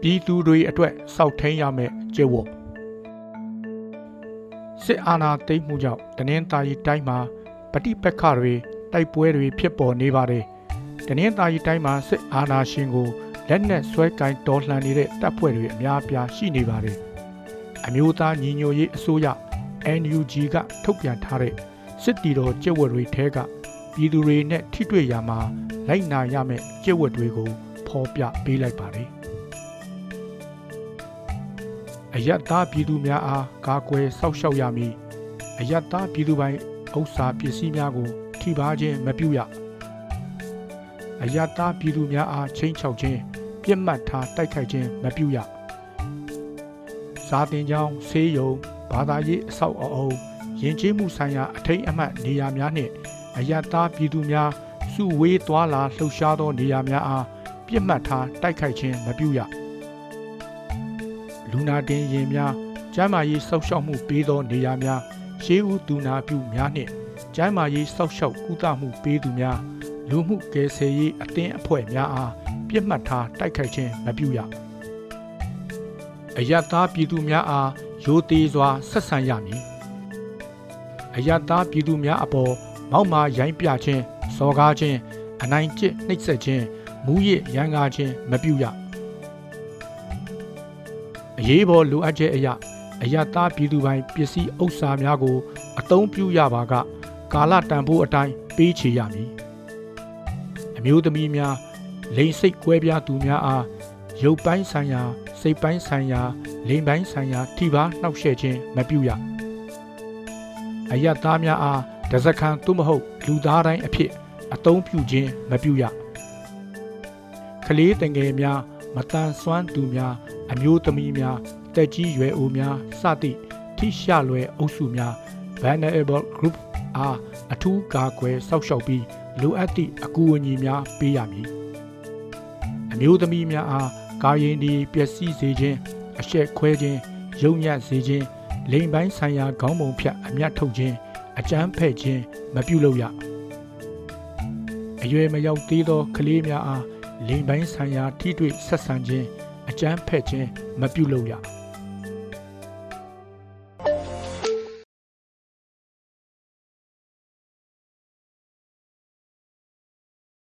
ပြည်သူတွေအတွက်စောက်ထိန်ရမယ်ကျင့်ဝတ်စစ်အာဏာသိမ်းမှုကြောင့်တနင်္သာရီတိုင်းမှာပဋိပက္ခတွေတိုက်ပွဲတွေဖြစ်ပေါ်နေပါတယ်တနင်္သာရီတိုင်းမှာစစ်အာဏာရှင်ကိုလက်နက်ဆွဲကင်တော်လှန်နေတဲ့တပ်ဖွဲ့တွေအများအပြားရှိနေပါတယ်အမျိုးသားညီညွတ်ရေးအစိုးရ NUG ကထုတ်ပြန်ထားတဲ့စစ်တီတော်ကျင့်ဝတ်တွေထဲကပြည်သူတွေနဲ့ထိတွေ့ရမှာလိုက်နာရမယ့်ကျင့်ဝတ်တွေကိုဖော်ပြပေးလိုက်ပါတယ် အယက်သားပြည်သူများအားကာကွယ်စောင့်ရှောက်ရမည်အယက်သားပြည်သူပိုင်းဥစ္စာပစ္စည်းများကို ထိပါခြင်းမပြုရအယက်သားပြည်သူများအားချင်းချောက်ခြင်းပြစ်မှတ်ထားတိုက်ခိုက်ခြင်းမပြုရစာတင်ကြောင်းဆေးရုံဘာသာရေးအဆောက်အအုံယဉ်ကျေးမှုဆိုင်ရာအထိမ်းအမှတ်နေရာများနှင့်အယက်သားပြည်သူများစုဝေးသွားလာလှုပ်ရှားသောနေရာများအားပြစ်မှတ်ထားတိုက်ခိုက်ခြင်းမပြုရ လူနာတင်ရင်များကျမ်းမာရေးစောင့်ရှောက်မှုပေးသောနေရာများရှေးဦးသူနာပြုများနှင့်ကျမ်းမာရေးစောင့်ရှောက်ကုသမှုပေးသူများလူမှုကယ်ဆယ်ရေးအသင်းအဖွဲ့များအားပြစ်မှတ်ထားတိုက်ခိုက်ခြင်းမပြုရအယက်သားပြည်သူများအားရိုသေစွာဆက်ဆံရမည်အယက်သားပြည်သူများအပေါ်မောက်မာရိုင်းပြခြင်းစော်ကားခြင်းအနိုင်ကျင့်နှိပ်စက်ခြင်းမူးယစ်ရန်ကားခြင်းမပြုရ အရေးပေါ်လိုအပ်ချက်အရာအယက်သားပြည်သူပိုင်းပစ္စည်းဥစ္စာများကို အသုံးပြုရပါက ကာလတန်ဖိုးအတိုင်းပေးချေရမည်အမျိုးသမီးများလိန်စိတ်ကွဲပြားသူများအားရုပ်ပိုင်းဆိုင်ရာစိတ်ပိုင်းဆိုင်ရာလိန်ပိုင်းဆိုင်ရာထိပါနှောက်ယှက်ခြင်းမပြုရအယက်သားများအားတစခန်သို့မဟုတ်လူသားတိုင်းအဖြစ်အသုံးပြုခြင်းမပြုရကလေးတငယ်များ မတန်ဆွမ်းသူများ အမျိုးသမီးများတက်ကြီးရွယ်အိုများစသည့်ထိရှလွယ်အုပ်စုများ vulnerable group အားအထူးကာကွယ်စောင့်ရှောက်ပြီးလိုအပ်သည့်အကူအညီများပေးရမည်အမျိုးသမီးများအားကာယင်ဒီပျက်စီးစေခြင်းအရှက်ခွဲခြင်းယုံညံ့စေခြင်းလိမ်ပိုင်းဆိုင်ရာခေါင်းပုံဖြတ်အမျက်ထုတ်ခြင်းအကြမ်းဖက်ခြင်းမပြုလုပ်ရအရွယ်မရောက်သေးသောကလေးများအား လိမ်ပိုင်းဆိုင်ရာထိတွေ့ဆက်ဆံခြင်းအကြမ်းဖက်ခြင်းမပြုလုပ်ရ